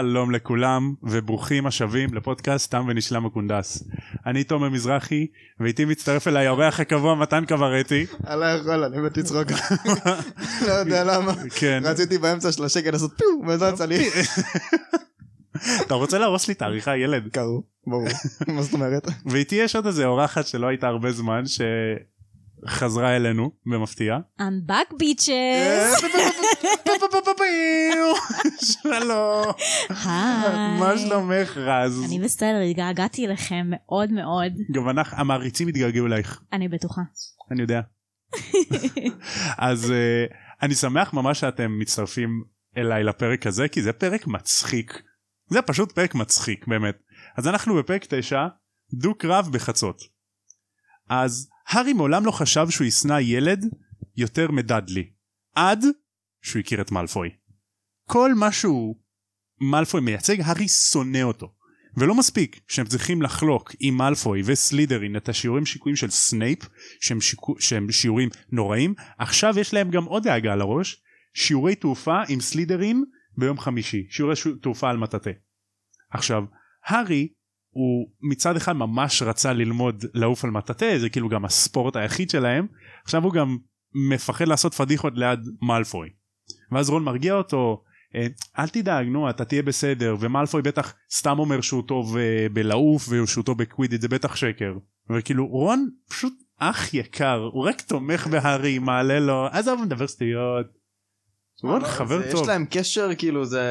שלום לכולם וברוכים השבים לפודקאסט תם ונשלם הקונדס. אני תומר מזרחי ואיתי מצטרף אליי האורח הקבוע מתן קברטי. אני לא יכול, אני מת לצחוק. לא יודע למה. כן. רציתי באמצע של השקל לעשות פיו, וזה יצא לי. אתה רוצה להרוס לי את העריכה ילד? קרו, ברור. מה זאת אומרת? ואיתי יש עוד איזה אורחת שלא הייתה הרבה זמן שחזרה אלינו במפתיע. I'm back bitches. שלום. היי. מה שלומך רז? אני בסדר, התגעגעתי אליכם מאוד מאוד, גם אנחנו המעריצים התגעגעו אלייך אני בטוחה. אני יודע. אז אה, אני שמח ממש שאתם מצטרפים אליי לפרק הזה כי זה פרק מצחיק. זה פשוט פרק מצחיק באמת. אז אנחנו בפרק 9 דו קרב בחצות. אז הארי מעולם לא חשב שהוא ישנא ילד יותר מדאדלי. עד שהוא הכיר את מאלפוי. כל מה שהוא מאלפוי מייצג הארי שונא אותו. ולא מספיק שהם צריכים לחלוק עם מאלפוי וסלידרין את השיעורים שיקויים של סנייפ שהם, שיקו, שהם שיעורים נוראים עכשיו יש להם גם עוד דאגה על הראש שיעורי תעופה עם סלידרין ביום חמישי שיעורי. תעופה על מטאטא. עכשיו הארי הוא מצד אחד ממש רצה ללמוד לעוף על מטאטא זה כאילו גם הספורט היחיד שלהם עכשיו הוא גם מפחד לעשות פדיחות ליד מאלפוי. ואז רון מרגיע אותו אה, אל תדאג נו אתה תהיה בסדר ומאלפוי בטח סתם אומר שהוא טוב אה, בלעוף ושהוא טוב בקווידיט זה בטח שקר וכאילו רון פשוט אח יקר הוא רק תומך בהארי מעלה לו עזוב מדבר סטויות. רון חבר טוב יש להם קשר כאילו זה...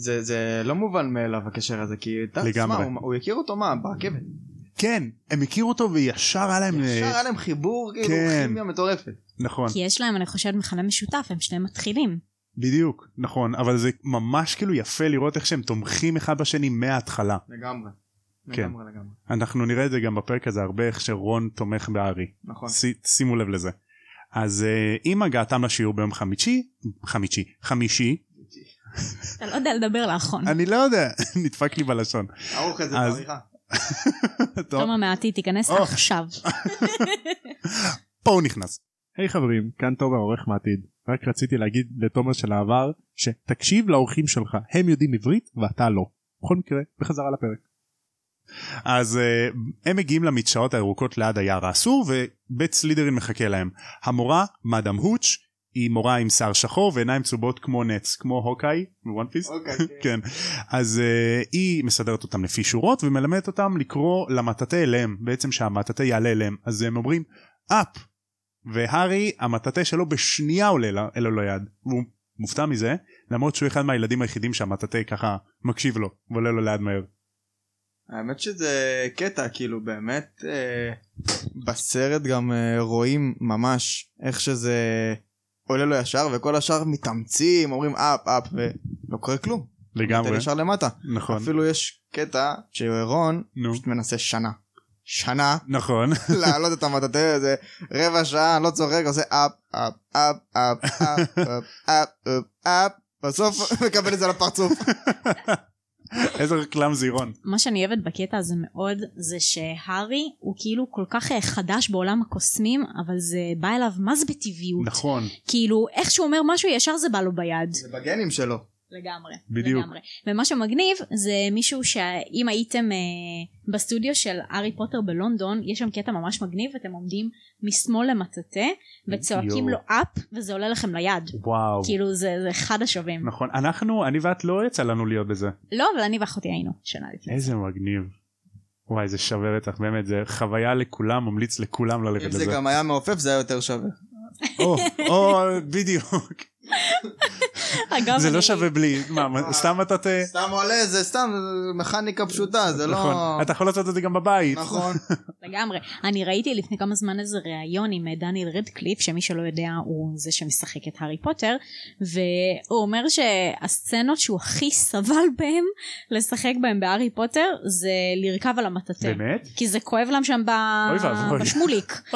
זה זה לא מובן מאליו הקשר הזה כי אתה- לגמרי. תשמע, הוא- הוא הכיר אותו מה ברכבת. כן הם הכירו אותו וישר היה להם אה, ישר היה להם חיבור כאילו כן. כימיה מטורפת. נכון כי יש להם, אני חושבת, מכנה משותף, הם שניהם מתחילים. בדיוק נכון אבל זה ממש כאילו יפה לראות איך שהם תומכים אחד בשני מההתחלה לגמרי. כן. לגמרי לגמרי. אנחנו נראה את זה גם בפרק הזה הרבה איך שרון תומך בהארי נכון. ש- שימו לב לזה. אז uh, עם הגעתם לשיעור ביום חמישי חמישי חמישי אתה לא יודע לדבר לאחרון. אני לא יודע נדפק לי בלשון. ערוך את זה בעריכה. טוב, תומר מעתיד, תיכנס. עכשיו. פה הוא נכנס. היי חברים, כאן תומר עורך מעתיד. רק רציתי להגיד לתומר של העבר שתקשיב לאורחים שלך, הם יודעים עברית ואתה לא. בכל מקרה, בחזרה לפרק. אז uh, הם מגיעים למדשאות הירוקות ליד היער האסור ובית סלידרין מחכה להם. המורה מאדם הוץ' היא מורה עם שיער שחור ועיניים צהובות כמו נץ כמו הוקאי בוואן פיס. אוקיי. כן אז uh, היא מסדרת אותם לפי שורות ומלמדת אותם לקרוא למטאטה אליהם בעצם שהמטאטה יעלה אליהם אז הם אומרים אפ והארי המטאטה שלו בשנייה עולה לה- אל לו ליד והוא מופתע מזה למרות שהוא אחד מהילדים היחידים שהמטאטה ככה מקשיב לו ועולה לו ליד מהר. האמת שזה קטע כאילו באמת אה, בסרט גם אה, רואים ממש איך שזה עולה לו ישר וכל השאר מתאמצים אומרים אפ אפ ולא קורה כלום. לגמרי ישר למטה. נכון אפילו יש קטע שרון נו פשוט מנסה שנה. שנה נכון להעלות את המטאטה הזה רבע שעה לא צוחק עושה אפ אפ אפ אפ אפ אפ אפ אפ אפ בסוף מקבל את זה לפרצוף. איזה קלאם זירון. מה שאני אוהבת בקטע הזה מאוד זה שהארי הוא כאילו כל כך אה, חדש בעולם הקוסמים אבל זה בא אליו מה זה בטבעיות. נכון. כאילו איך שהוא אומר משהו ישר זה בא לו ביד. זה בגנים שלו. לגמרי בדיוק. לגמרי. ומה שמגניב זה מישהו שאם הייתם אה, בסטודיו של הארי פוטר בלונדון יש שם קטע ממש מגניב אתם עומדים משמאל למטאטה וצועקים יואו. לו אפ וזה עולה לכם ליד וואו כאילו זה, זה אחד השווים נכון אנחנו אני ואת לא יצא לנו להיות בזה לא אבל אני ואחותי היינו שנה לפני איזה מגניב. וואי זה שווה בטח באמת זה חוויה לכולם ממליץ לכולם ללכת אם לזה. זה גם היה מעופף זה היה יותר שווה. או, או בדיוק זה לא שווה בלי מה מה, סתם אתה ת... סתם עולה זה סתם מכניקה פשוטה זה לא נכון אתה יכול לעשות את זה גם בבית. נכון לגמרי אני ראיתי לפני כמה זמן איזה ראיון עם אה, דניאל רדקליף שמי שלא יודע הוא זה שמשחק את הארי פוטר והוא אומר שהסצנות שהוא הכי סבל בהם לשחק בהם בהארי פוטר זה לרכב על המטאטה באמת? כי זה כואב להם שם. בשמוליק.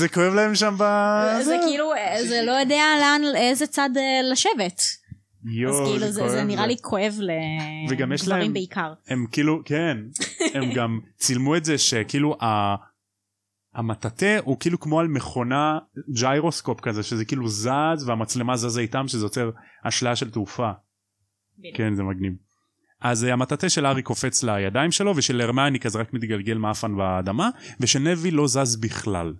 זה כואב להם שם ב... זה כאילו אה, זה לא יודע לאן איזה צד אה, לשבת יואו, אז כאילו זה, כואב זה נראה זה. לי כואב לגברים בעיקר הם כאילו כן הם גם צילמו את זה שכאילו ה... המטאטה הוא כאילו כמו על מכונה ג'יירוסקופ כזה שזה כאילו זז והמצלמה זזה איתם שזה יוצר אשליה של תעופה. כן זה מגניב. אז אה, המטאטה של הארי קופץ לידיים שלו ושל הרמני כזה רק מתגלגל מאפן באדמה ושנבי לא זז בכלל.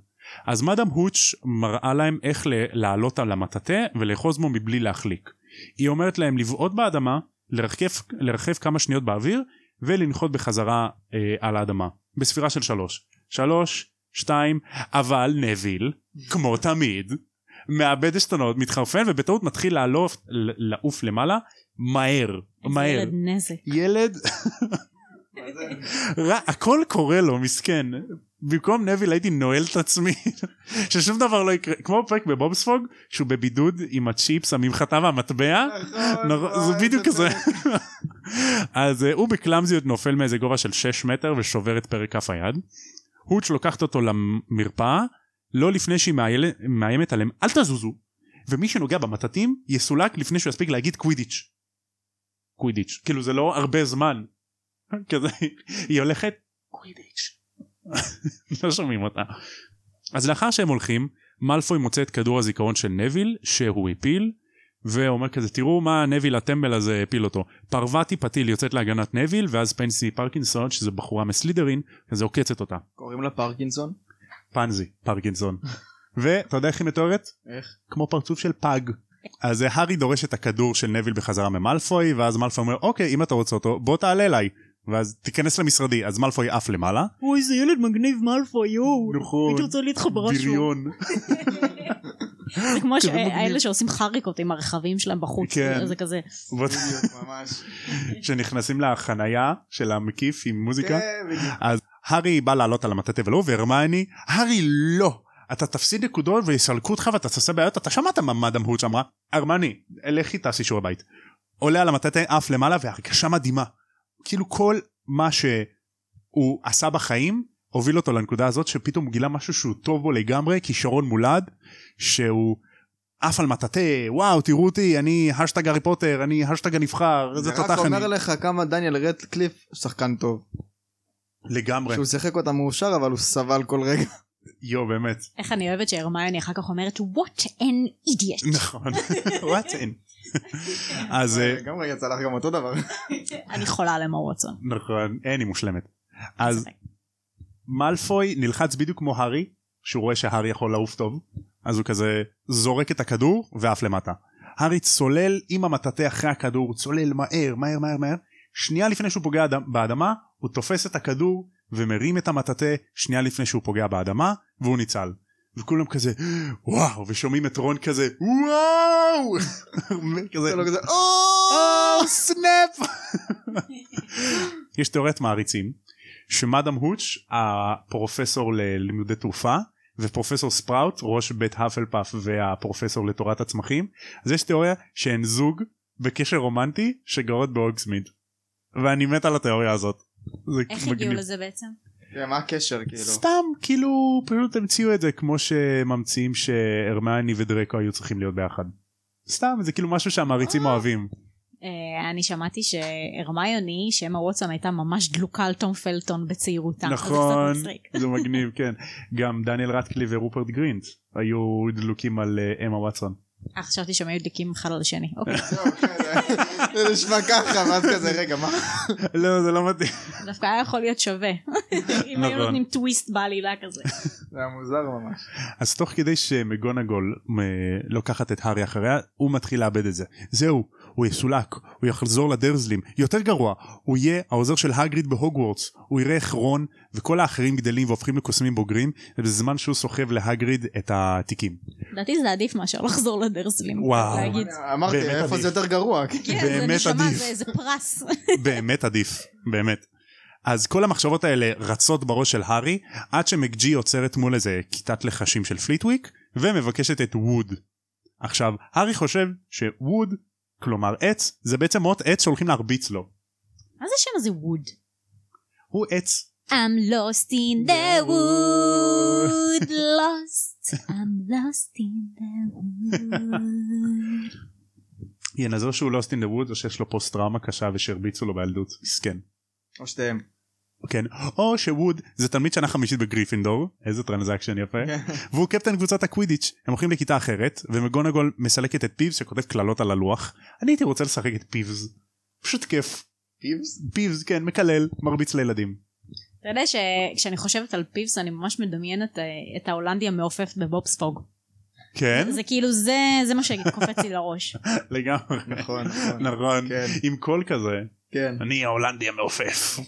אז מאדם הוץ' מראה להם איך לעלות על המטאטה ולאחוז בו מבלי להחליק. היא אומרת להם לבעוט באדמה, לרחף, לרחף כמה שניות באוויר ולנחות בחזרה אה, על האדמה. בספירה של שלוש. שלוש, שתיים, אבל נביל, כמו תמיד, מאבד עשתונות, מתחרפן ובטעות מתחיל לעלוף, לעוף למעלה מהר, איזה מהר. ילד נזק. ילד, הכל קורה לו מסכן במקום נביל הייתי נועל את עצמי ששום דבר לא יקרה כמו בפרק בבובספוג שהוא בבידוד עם הצ'יפס הממחטה והמטבע נור- זה בדיוק כזה אז אה, הוא בקלאמזיות נופל מאיזה גובה של 6 מטר ושובר את פרק כף היד. הוץ' לוקחת אותו למרפאה לא לפני שהיא מאיימת עליהם אל תזוזו ומי שנוגע במטאטים יסולק לפני שהוא יספיק להגיד קווידיץ'. קווידיץ' כאילו זה לא הרבה זמן. כזה היא הולכת קווידיץ'. לא שומעים אותה. אז לאחר שהם הולכים מאלפוי מוצא את כדור הזיכרון של נביל שהוא הפיל ואומר כזה תראו מה נביל הטמבל הזה הפיל אותו. פרווטי פתיל יוצאת להגנת נביל ואז פנסי פרקינסון שזה בחורה מסלידרין כזה עוקצת אותה. קוראים לה פרקינסון? פנזי פרקינסון. ואתה יודע איך היא מתוארת? איך? כמו פרצוף של פג. אז הארי דורש את הכדור של נביל בחזרה ממלפוי ואז מלפוי אומר אוקיי אם אתה רוצה אותו בוא תעלה אליי ואז תיכנס למשרדי אז מלפוי עף למעלה. אוי איזה ילד מגניב מאלפוי יואו. נכון. הייתי רוצה להתחבר משהו. בריון. זה כמו. האלה שעושים חריקות עם הרכבים שלהם בחוץ. כן. זה כזה. ממש. שנכנסים לחנייה של המקיף עם מוזיקה. כן. אז הארי בא לעלות על המטאטה ולא והרמני הארי לא. אתה תפסיד נקודות ויסלקו אותך ואתה תעשה בעיות אתה שמעת מה מאדם הוץ' אמרה הרמני לכי תעשי שיעורי בית. עולה על המטאטה עף למעלה והרגשה מדהימה. כאילו כל מה שהוא עשה בחיים הוביל אותו לנקודה הזאת שפתאום הוא גילה משהו שהוא טוב בו לגמרי כישרון מולד שהוא עף על מטאטא וואו תראו אותי אני השטג הארי פוטר אני השטג הנבחר איזה זה רק תותח אני אומר לך כמה דניאל רדקליף שחקן טוב. לגמרי שהוא שיחק אותה מאושר אבל הוא סבל כל רגע. יו באמת איך אני אוהבת שהרמיוני אחר כך אומרת what an idiot. נכון what in אז אה, גם רגע צלח גם אותו דבר. אני חולה על אמה ווטסון. נכון אין היא מושלמת אז מאלפוי נלחץ בדיוק כמו הארי שהוא רואה שהארי יכול לעוף טוב אז הוא כזה זורק את הכדור ועף למטה. הארי צולל עם המטאטה אחרי הכדור צולל מהר מהר מהר מהר שנייה לפני שהוא פוגע באדמה הוא תופס את הכדור ומרים את המטאטה שנייה לפני שהוא פוגע באדמה והוא ניצל. וכולם כזה וואו ושומעים את רון כזה וואו כזה זה לא כזה, או סנאפ יש תיאוריית מעריצים שמאדם הוץ' הפרופסור ללימודי תעופה ופרופסור ספראוט ראש בית האפלפאף והפרופסור לתורת הצמחים אז יש תיאוריה שהן זוג בקשר רומנטי שגרות באוגסמיד ואני מת על התיאוריה הזאת. איך. הגיעו לזה בעצם? כן, מה הקשר כאילו? סתם כאילו פשוט המציאו את זה כמו שממציאים שהרמני ודרקו היו צריכים להיות ביחד. סתם זה כאילו משהו שהמעריצים אוהבים. אה, אני שמעתי שהרמיוני שאמה ווטסון הייתה ממש דלוקה על תום פלטון בצעירותה. נכון. זה מגניב כן גם דניאל רטקלי ורופרט גרינט היו דלוקים על אה, אמה וואטסון. אה, חשבתי שהם היו דליקים אחד על השני. אוקיי. זה- זה נשמע ככה ואז כזה רגע מה? לא זה לא מתאים. דווקא היה יכול להיות שווה. אם היו נכון. נותנים טוויסט בעלילה כזה. זה היה מוזר ממש. אז תוך כדי שמגונגול אה, לוקחת את הארי אחריה הוא מתחיל לאבד את זה זהו הוא יסולק הוא יחזור לדרזלים יותר גרוע הוא יהיה העוזר של הגריד בהוגוורטס הוא יראה איך רון וכל האחרים גדלים והופכים לקוסמים בוגרים ובזמן שהוא סוחב להגריד את התיקים. לדעתי זה עדיף מאשר לחזור לדרזלים. וואו. להגיד. אמרתי איפה. זה יותר גרוע. כן, זה באמת נשמע. זה פרס. באמת עדיף באמת. אז כל המחשבות האלה רצות בראש של הארי עד שמקג'י עוצרת מול איזה כיתת לחשים של פליטוויק ומבקשת את ווד. עכשיו הארי חושב שווד כלומר עץ זה בעצם מוט עץ שהולכים להרביץ לו. מה זה השם הזה ווד? הוא עץ I'm lost in the wood, lost, I'm lost in the wood. ינזר שהוא lost in the wood או שיש לו פוסט טראומה קשה ושהרביצו לו בילדות מסכן. או שתיהם. כן או שווד זה תלמיד שנה חמישית בגריפינדור איזה transaction יפה כן. והוא קפטן קבוצת הקווידיץ' הם הולכים לכיתה אחרת ומגונגול מסלקת את פיבס שכותב קללות על הלוח אני הייתי רוצה לשחק את פיבס פשוט כיף פיבס? פיבס כן מקלל מרביץ לילדים אתה יודע שכשאני חושבת על פיבס אני ממש מדמיינת אה, את ההולנדי המעופף בבובספוג. כן זה כאילו זה זה מה שקופץ לי לראש. לגמרי נכון, נכון. נכון כן. עם קול כזה כן. אני ההולנדי המעופף.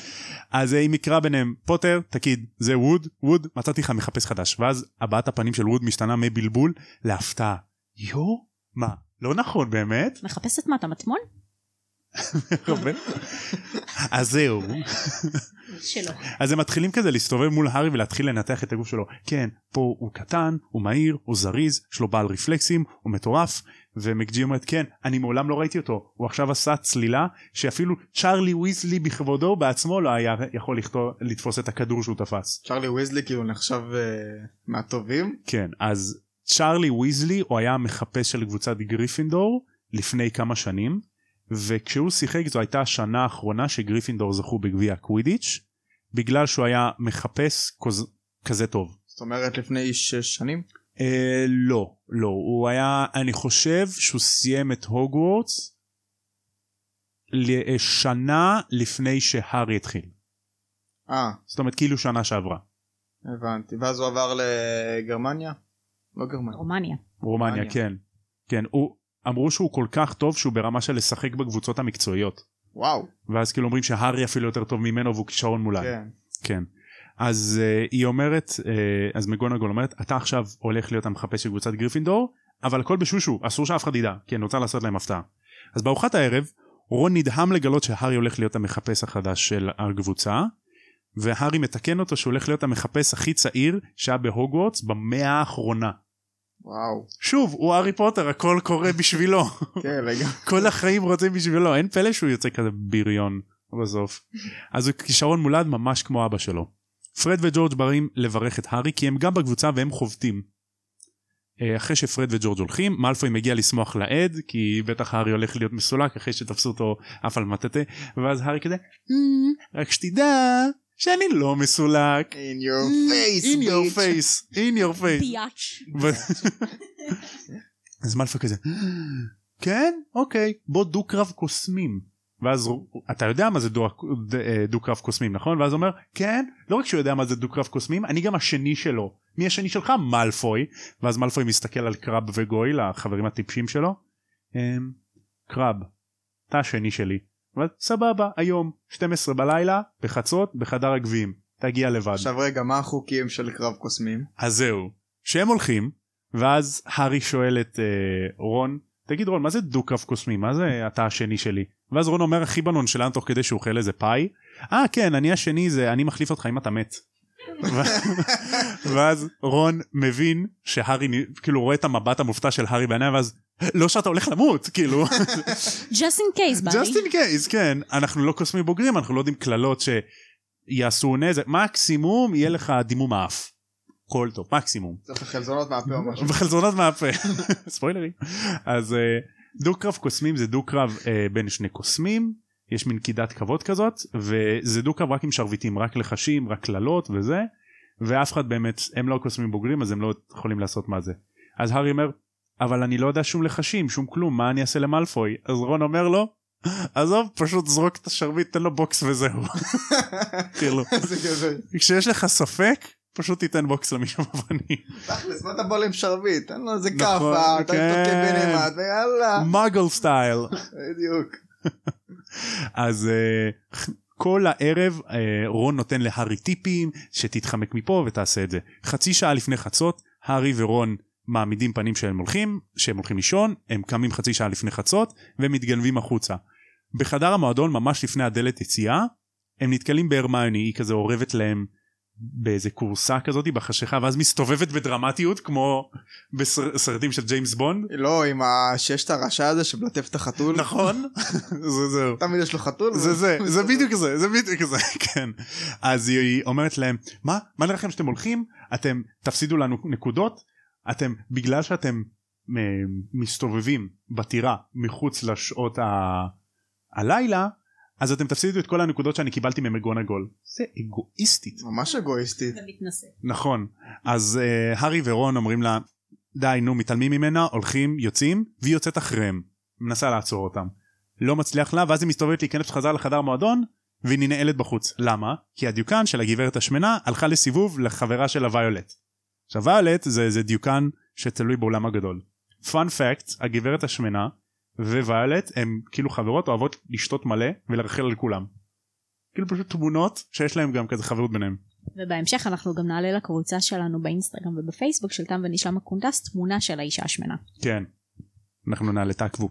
אז היא מקרא ביניהם פוטר תגיד זה ווד ווד מצאתי לך מחפש חדש ואז הבעת הפנים של ווד משתנה מבלבול להפתעה. יו מה לא נכון באמת מחפשת מה אתה מטמון? אז זהו. שלא. אז הם מתחילים כזה להסתובב מול הארי ולהתחיל לנתח את הגוף שלו. כן פה הוא קטן הוא מהיר הוא זריז יש לו בעל רפלקסים הוא מטורף. ומקג'י אומרת כן אני מעולם לא ראיתי אותו. הוא עכשיו עשה צלילה שאפילו צ'ארלי ויזלי בכבודו בעצמו לא היה יכול לכתוב, לתפוס את הכדור שהוא תפס. צ'רלי ויזלי כאילו נחשב אה, מהטובים. כן אז צ'ארלי ויזלי הוא היה המחפש של קבוצת גריפינדור לפני כמה שנים וכשהוא שיחק זו הייתה השנה האחרונה שגריפינדור זכו בגביע הקווידיץ' בגלל שהוא היה מחפש כוז... כזה טוב. זאת אומרת לפני שש שנים. אה, לא לא הוא היה אני חושב שהוא סיים את הוגוורטס שנה לפני שהארי התחיל אה זאת אומרת כאילו שנה שעברה הבנתי ואז הוא עבר לגרמניה? לא גרמניה. רומניה. רומניה רומניה. כן כן הוא אמרו שהוא כל כך טוב שהוא ברמה של לשחק בקבוצות המקצועיות וואו. ואז כאילו אומרים שהארי אפילו יותר טוב ממנו והוא כישרון מולן כן. כן אז אה, היא אומרת אה, אז מגונגול אומרת אתה עכשיו הולך להיות המחפש של קבוצת גריפינדור אבל הכל בשושו אסור שאף אחד ידע כי אני רוצה לעשות להם הפתעה. אז בארוחת הערב רון נדהם לגלות שהארי הולך להיות המחפש החדש של הקבוצה והארי מתקן אותו שהוא הולך להיות המחפש הכי צעיר שהיה בהוגוורטס במאה האחרונה. וואו. שוב הוא הארי פוטר הכל קורה בשבילו כן רגע. כל החיים רוצים בשבילו אין פלא שהוא יוצא כזה בריון בסוף. אז הוא כישרון מולד ממש כמו אבא שלו. פרד וג'ורג' באים לברך את הארי כי הם גם בקבוצה והם חובטים. אה, אחרי שפרד וג'ורג' הולכים מאלפוי מגיע לשמוח לעד כי בטח הארי הולך להיות מסולק אחרי שתפסו אותו עף על מטאטה ואז הארי כזה "אמ, רק שתדע שאני לא מסולק. in your face in your face in your face. פיאץ'. אז מאלפוי כזה. כן? אוקיי. בוא דו קרב קוסמים. ואז אתה יודע מה זה דו, ד- דו קרב קוסמים נכון? ואז הוא אומר כן? לא רק שהוא יודע מה זה דו קרב קוסמים אני גם השני שלו. מי השני שלך? מאלפוי ואז מאלפוי מסתכל על קרב וגויל החברים הטיפשים שלו. "אמ, קרב. אתה השני שלי אבל סבבה היום 12 בלילה בחצות בחדר הגביעים. תגיע לבד. עכשיו רגע מה החוקים של קרב קוסמים? אז זהו. שהם הולכים ואז הארי שואל את אה, רון תגיד רון מה זה דו קרב קוסמי מה זה אתה השני שלי? ואז רון אומר הכי בנונשלנט תוך כדי שהוא אוכל איזה פאי. אה כן אני השני זה אני מחליף אותך אם אתה מת. ואז רון מבין שהארי כאילו רואה את המבט המופתע של הארי בעיניים ואז לא שאתה הולך למות כאילו just in case just בארי. in case כן אנחנו לא קוסמי בוגרים אנחנו לא יודעים קללות שיעשו נזק מקסימום יהיה לך דימום האף. כל טוב מקסימום. צריך חלזונות מהפה או משהו. וחלזונות מהפה ספוילרים אז אה, דו קרב קוסמים זה דו קרב אה, בין שני קוסמים יש מין קידת כבוד כזאת וזה דו קרב רק עם שרביטים רק לחשים רק קללות וזה ואף אחד באמת הם לא קוסמים בוגרים אז הם לא יכולים לעשות מה זה אז הארי אומר אבל אני לא יודע שום לחשים שום כלום מה אני אעשה למלפוי אז רון אומר לו עזוב פשוט זרוק את השרביט תן לו בוקס וזהו כאילו. כשיש לך ספק פשוט תיתן בוקס למישהו בפנים. תכלס מה אתה בא עם שרביט? תן לו איזה נכון, כאפה, אתה כן. תוקף בנעימת ויאללה. מוגל style. בדיוק. אז אה, כל הערב אה, רון נותן להארי טיפים שתתחמק מפה ותעשה את זה. חצי שעה לפני חצות הארי ורון מעמידים פנים שהם הולכים שהם הולכים לישון הם קמים חצי שעה לפני חצות ומתגנבים החוצה. בחדר המועדון ממש לפני הדלת יציאה הם נתקלים בהרמיוני היא כזה אורבת להם באיזה כורסה כזאת בחשיכה ואז מסתובבת בדרמטיות כמו בסרטים של ג'יימס בונד. לא עם הששת הרשע הזה שמלטף את החתול. נכון? זה זהו. תמיד יש לו חתול. זה זה זה בדיוק זה זה בדיוק זה כן אז היא אומרת להם מה מה נראה לכם שאתם הולכים אתם תפסידו לנו נקודות אתם בגלל שאתם מ- מסתובבים בטירה מחוץ לשעות ה... הלילה אז אתם תפסידו את כל הנקודות שאני קיבלתי ממגונגול. זה אגואיסטית. ממש אגואיסטית. נכון. אז uh, הארי ורון אומרים לה די נו מתעלמים ממנה הולכים יוצאים והיא יוצאת אחריהם. מנסה לעצור אותם. לא מצליח לה ואז היא מסתובבת להיכנס חזרה לחדר מועדון והיא ננעלת בחוץ. למה? כי הדיוקן של הגברת השמנה הלכה לסיבוב לחברה של הוויולט. עכשיו ויולט זה, זה דיוקן שתלוי בעולם הגדול. פאנ פקט הגברת השמנה וויולט הם כאילו חברות אוהבות לשתות מלא ולרחל על כולם. כאילו פשוט תמונות שיש להם גם כזה חברות ביניהם. ובהמשך אנחנו גם נעלה לקבוצה שלנו באינסטגרם ובפייסבוק של תם ונשלם הקונדס תמונה של האישה השמנה. כן. אנחנו נעלה תעקבו.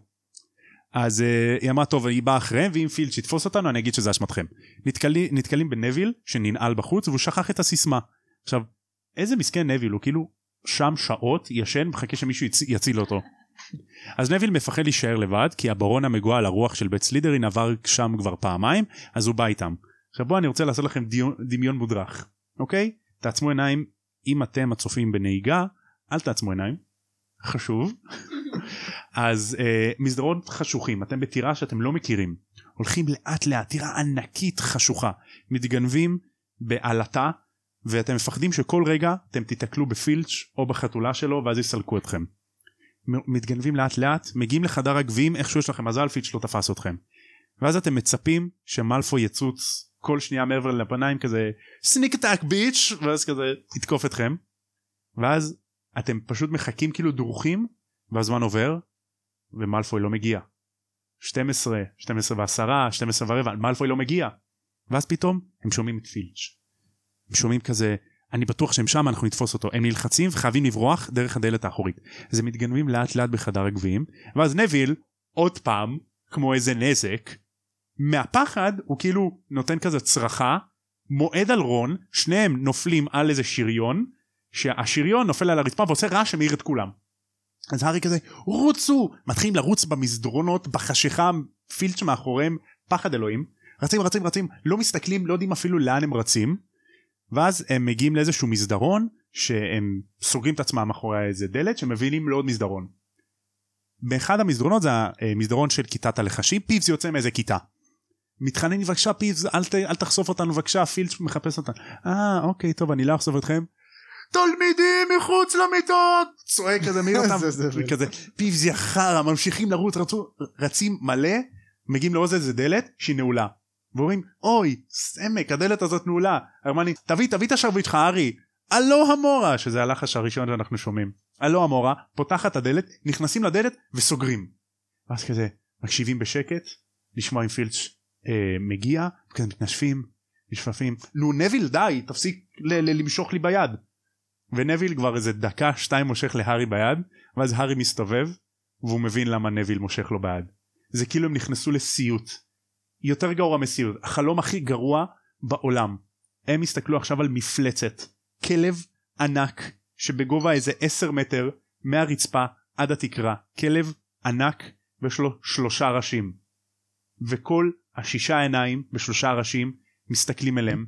אז uh, היא אמרה טוב היא באה אחריהם ואם פילץ' יתפוס אותנו אני אגיד שזה אשמתכם. נתקלי, נתקלים בנביל שננעל בחוץ והוא שכח את הסיסמה. עכשיו איזה מסכן נביל הוא כאילו שם שעות ישן מחכה שמישהו יצ... יציל אותו. אז נביל מפחד להישאר לבד כי הברון המגועל הרוח של בית סלידרין עבר שם כבר פעמיים אז הוא בא איתם. עכשיו בואו אני רוצה לעשות לכם דמיון מודרך אוקיי תעצמו עיניים אם אתם הצופים בנהיגה אל תעצמו עיניים חשוב אז אה, מסדרונות חשוכים אתם בטירה שאתם לא מכירים הולכים לאט לאט טירה ענקית חשוכה מתגנבים בעלטה ואתם מפחדים שכל רגע אתם תיתקלו בפילץ' או בחתולה שלו ואז יסלקו אתכם. מתגנבים לאט לאט מגיעים לחדר הגביעים איכשהו יש לכם מזל פילץ' לא תפס אתכם. ואז אתם מצפים שמלפו יצוץ כל שנייה מעבר לפניים כזה סניק אטאק ביץ' ואז כזה יתקוף אתכם. ואז אתם פשוט מחכים כאילו דרוכים והזמן עובר ומלפוי לא מגיע. 12, 12 ועשרה, 12 ורבע, מלפוי לא מגיע. ואז פתאום הם שומעים את פילץ'. הם שומעים כזה אני בטוח שהם שם אנחנו נתפוס אותו הם נלחצים וחייבים לברוח דרך הדלת האחורית. אז הם מתגנבים לאט לאט בחדר הגביעים ואז נביל עוד פעם כמו איזה נזק מהפחד הוא כאילו נותן כזה צרחה מועד על רון שניהם נופלים על איזה שריון שהשריון נופל על הרצפה ועושה רעש שמאיר את כולם. אז הארי כזה רוצו מתחילים לרוץ במסדרונות בחשיכה פילץ' מאחוריהם פחד אלוהים רצים רצים רצים לא מסתכלים לא יודעים אפילו לאן הם רצים ואז הם מגיעים לאיזשהו מסדרון שהם סוגרים את עצמם מאחורי איזה דלת שמבינים לעוד מסדרון. באחד המסדרונות זה המסדרון של כיתת הלחשים פיבס יוצא מאיזה כיתה. מתחנן בבקשה פיבס אל, ת, אל תחשוף אותנו בבקשה פילץ' מחפש אותנו. אה אוקיי טוב אני לא אחשוף אתכם. תלמידים מחוץ למיטות צועק כזה מעיר אותם זה זבל. וכזה פיבס יא חרא ממשיכים לרוץ רצו, רצים מלא מגיעים לעוד איזה דלת שהיא נעולה. ואומרים אוי סמק הדלת הזאת נעולה הרמני תביא תביא את השרביט שלך ארי הלו המורה שזה הלחש הראשון שאנחנו שומעים הלו המורה פותחת הדלת נכנסים לדלת וסוגרים. ואז כזה מקשיבים בשקט לשמוע אם פילץ' אה, מגיע כזה מתנשפים נשפפים נו נביל די תפסיק למשוך לי ביד. ונביל כבר איזה דקה שתיים מושך להארי ביד ואז הארי מסתובב והוא מבין למה נביל מושך לו ביד. זה כאילו הם נכנסו לסיוט. יותר גרוע מסיוט החלום הכי גרוע בעולם. הם הסתכלו עכשיו על מפלצת. כלב ענק שבגובה איזה 10 מטר מהרצפה עד התקרה. כלב ענק ויש לו שלושה ראשים. וכל השישה עיניים בשלושה ראשים מסתכלים אליהם.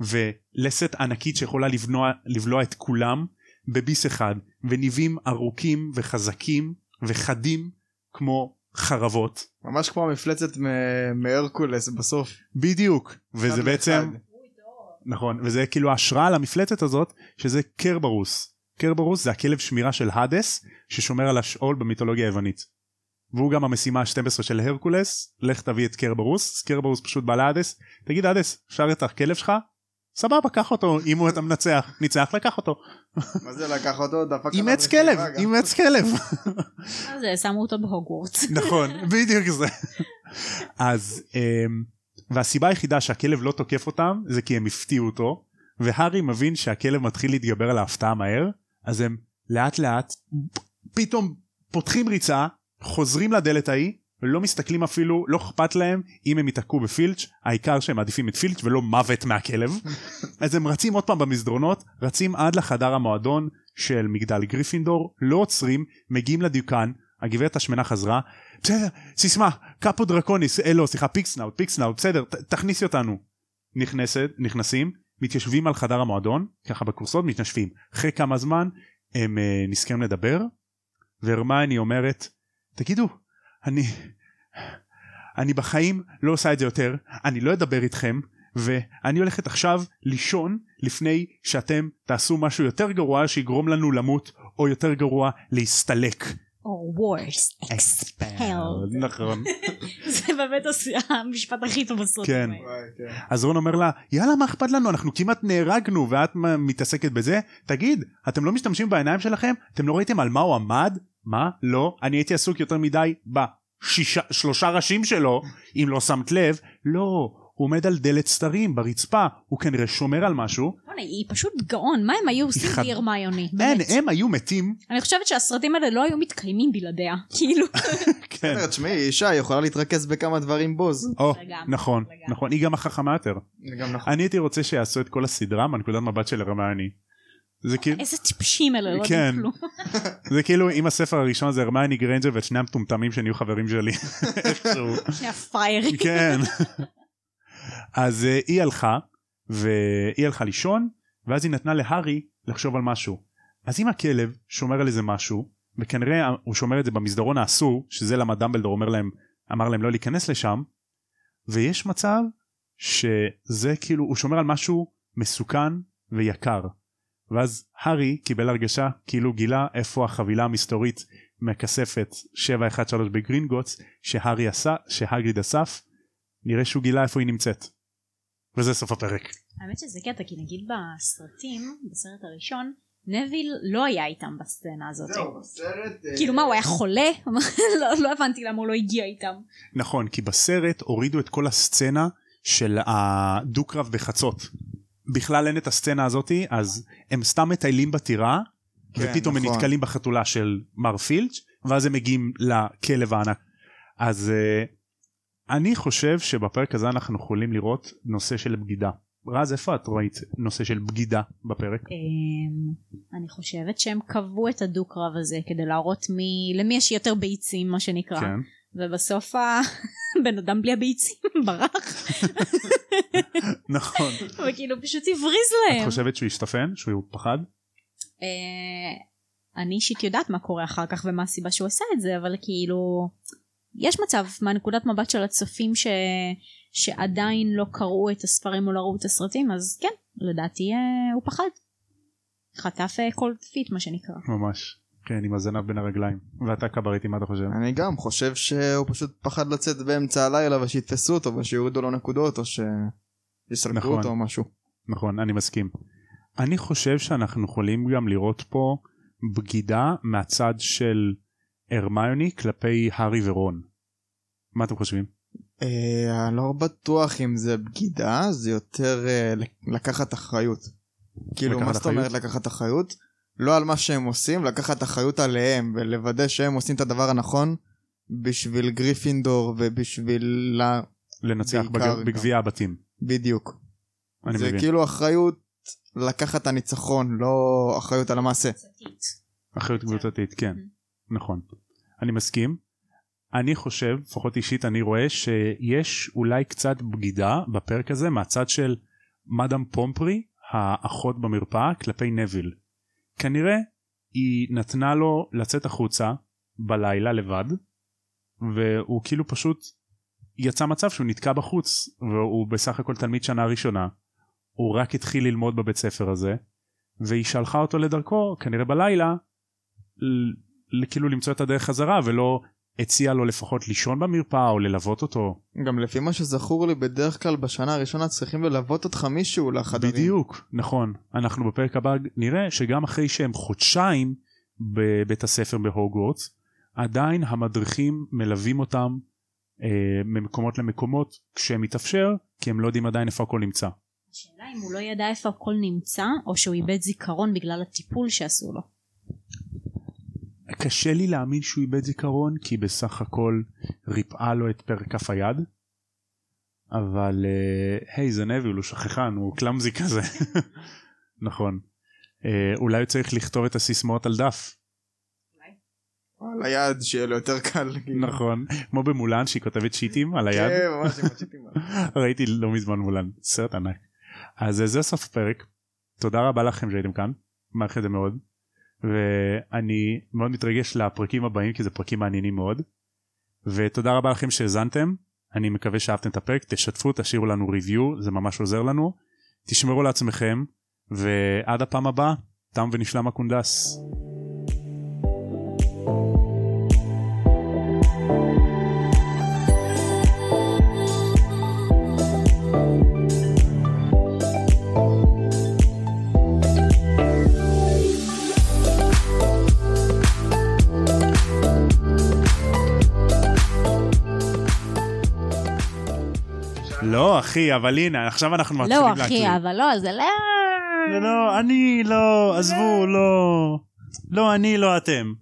ולסת ענקית שיכולה לבנוע, לבלוע את כולם בביס אחד. וניבים ארוכים וחזקים וחדים כמו חרבות ממש כמו המפלצת מהרקולס בסוף. בדיוק וזה בעצם. נכון וזה כאילו ההשראה למפלצת הזאת שזה קרברוס קרברוס זה הכלב שמירה של האדס ששומר על השאול במיתולוגיה היוונית. והוא גם המשימה ה-12 של הרקולס לך תביא את קרברוס קרברוס פשוט בא לאדס תגיד אדס אפשר את הכלב שלך? סבבה קח אותו אם הוא אתה מנצח ניצח לקח אותו מה זה לקח אותו? דפק עליו אימץ כלב גם. אימץ כלב אז אה, שמו אותו בהוגוורטס. נכון בדיוק זה אז אמ, והסיבה היחידה שהכלב לא תוקף אותם זה כי הם הפתיעו אותו והארי מבין שהכלב מתחיל להתגבר על ההפתעה מהר אז הם לאט לאט פתאום פותחים ריצה חוזרים לדלת ההיא ולא מסתכלים אפילו לא אכפת להם אם הם ייתקעו בפילץ' העיקר שהם מעדיפים את פילץ' ולא מוות מהכלב. אז הם רצים עוד פעם במסדרונות רצים עד לחדר המועדון של מגדל גריפינדור לא עוצרים מגיעים לדיוקן הגברת השמנה חזרה בסדר סיסמה caput draconis אה לא סליחה pig snout pig snout בסדר ת, תכניסי אותנו. נכנסת נכנסים מתיישבים על חדר המועדון ככה בקורסות מתנשפים. אחרי כמה זמן הם אה, נזכרים לדבר והרמני אומרת תגידו אני אני בחיים לא עושה את זה יותר אני לא אדבר איתכם ואני הולכת עכשיו לישון לפני שאתם תעשו משהו יותר גרוע שיגרום לנו למות או יותר גרוע להסתלק. או worse, expelled. נכון. זה באמת המשפט הכי טוב בסרטים כן. כן. אז רון אומר לה יאללה מה אכפת לנו אנחנו כמעט נהרגנו ואת מתעסקת בזה תגיד אתם לא משתמשים בעיניים שלכם אתם לא ראיתם על מה הוא עמד מה לא אני הייתי עסוק יותר מדי בשלושה ראשים שלו אם לא שמת לב לא הוא עומד על דלת סתרים ברצפה הוא כנראה שומר על משהו בוא'נה, היא פשוט גאון, מה הם היו עושים חד- בלי הרמיוני? אין באמת. הם היו מתים אני חושבת שהסרטים האלה לא היו מתקיימים בלעדיה, כאילו. כן תשמעי, אישה יכולה להתרכז בכמה דברים בוז. או, נכון לגמרי. נכון היא גם החכמה יותר נכון. אני הייתי רוצה שיעשו את כל הסדרה מנקודת מבט של הרמיוני. זה כאילו איזה טיפשים אלה, לא כן. יודעים כלום. זה כאילו אם הספר הראשון זה הרמיוני גריינג'ר ואת שני המטומטמים שנהיו חברים שלי. שני הפריירים. כן. אז אה, היא הלכה והיא הלכה לישון ואז היא נתנה להארי לחשוב על משהו. אז אם הכלב שומר על איזה משהו וכנראה הוא שומר את זה במסדרון האסור שזה למה דמבלדור אומר להם אמר להם לא להיכנס לשם ויש מצב שזה כאילו הוא שומר על משהו מסוכן ויקר. ואז הארי קיבל הרגשה כאילו גילה איפה החבילה המסתורית מהכספת 713 בגרינגוטס שהארי עשה שהגריד אסף נראה שהוא גילה איפה היא נמצאת. וזה סוף הפרק. האמת שזה קטע, כי נגיד בסרטים, בסרט הראשון, נביל לא היה איתם בסצנה הזאת. בסרט... אה, כאילו מה, הוא היה חולה? לא- לא הבנתי למה הוא לא הגיע איתם. נכון כי בסרט הורידו את כל הסצנה של הדו-קרב בחצות. בכלל אין את הסצנה הזאתי אז הם סתם מטיילים בטירה כן, ופתאום הם נכון. נתקלים בחתולה של מר פילץ' ואז הם מגיעים לכלב הענק. אז uh, אני חושב שבפרק הזה אנחנו יכולים לראות נושא של בגידה. רז איפה את ראית נושא של בגידה בפרק? אמ, אני חושבת שהם קבעו את הדו-קרב הזה כדי להראות מי, למי יש יותר ביצים מה שנקרא. כן. ובסוף הבן אדם בלי הביצים ברח נכון. וכאילו פשוט הבריז את להם. חושבת שהוא השתפן? שהוא פחד? אה, אני אישית יודעת מה קורה אחר כך ומה הסיבה שהוא עשה את זה אבל כאילו יש מצב מהנקודת מבט של הצופים ש... שעדיין לא קראו את הספרים או לא ראו את הסרטים אז כן לדעתי אה, הוא פחד. חטף אה, כל פיט מה שנקרא. ממש. כן עם הזנב בין הרגליים. ואתה קברטי מה אתה חושב? אני גם חושב שהוא פשוט פחד לצאת באמצע הלילה ושיתפסו אותו ושיורידו לו נקודות או שיסרקו נכון. אותו או משהו. נכון אני מסכים. אני חושב שאנחנו יכולים גם לראות פה בגידה מהצד של הרמיוני כלפי הארי ורון. מה אתם חושבים? אה, אני לא בטוח אם זה בגידה זה יותר אה, לקחת אחריות. כאילו מה זאת? אומרת לקחת אחריות? לא על מה שהם עושים לקחת אחריות עליהם ולוודא שהם עושים את הדבר הנכון בשביל גריפינדור ובשביל ה... לנצח בעיקר בג- גם. בגביע הבתים. בדיוק. אני זה מבין. כאילו אחריות לקחת את הניצחון לא אחריות על המעשה. אחריות קבוצתית כן. נכון. אני מסכים. אני חושב לפחות אישית אני רואה שיש אולי קצת בגידה בפרק הזה מהצד של מאדם פומפרי האחות במרפאה כלפי נביל. כנראה היא נתנה לו לצאת החוצה בלילה לבד והוא כאילו פשוט יצא מצב שהוא נתקע בחוץ והוא בסך הכל תלמיד שנה ראשונה הוא רק התחיל ללמוד בבית ספר הזה והיא שלחה אותו לדרכו כנראה בלילה כאילו למצוא את הדרך חזרה ולא הציעה לו לפחות לישון במרפאה או ללוות אותו. גם לפי מה שזכור לי בדרך כלל בשנה הראשונה צריכים ללוות אותך מישהו לחדרים. בדיוק נכון אנחנו בפרק הבא נראה שגם אחרי שהם חודשיים בבית הספר בהוגוורטס עדיין המדריכים מלווים אותם אה, ממקומות למקומות כשמתאפשר כי הם לא יודעים עדיין איפה הכל נמצא. השאלה אם הוא לא ידע איפה הכל נמצא או שהוא איבד זיכרון בגלל הטיפול שעשו לו. קשה לי להאמין שהוא איבד זיכרון כי בסך הכל ריפאה לו את פרק כף היד. אבל אה, היי זה נביל הוא שכחן הוא קלאמזי כזה. נכון. אה, אולי הוא צריך לכתוב את הסיסמאות על דף. על היד שיהיה לו יותר קל. כאילו. נכון. כמו במולן שהיא כותבת שיטים על היד. כן, ממש עם השיטים האלה. ראיתי לא מזמן מולן סרט ענק. אז אה, זה סוף הפרק. תודה רבה לכם שהייתם כאן. מעריך את זה מאוד. ואני מאוד מתרגש לפרקים הבאים כי זה פרקים מעניינים מאוד. ותודה רבה לכם שהאזנתם. אני מקווה שאהבתם את הפרק תשתפו תשאירו לנו ריוויו זה ממש עוזר לנו תשמרו לעצמכם ועד הפעם הבאה תם ונשלם הקונדס. לא אחי אבל הנה עכשיו אנחנו מתחילים לא להקריא. אחי, אבל לא, זה לא... זה לא אני לא עזבו לא לא אני לא אתם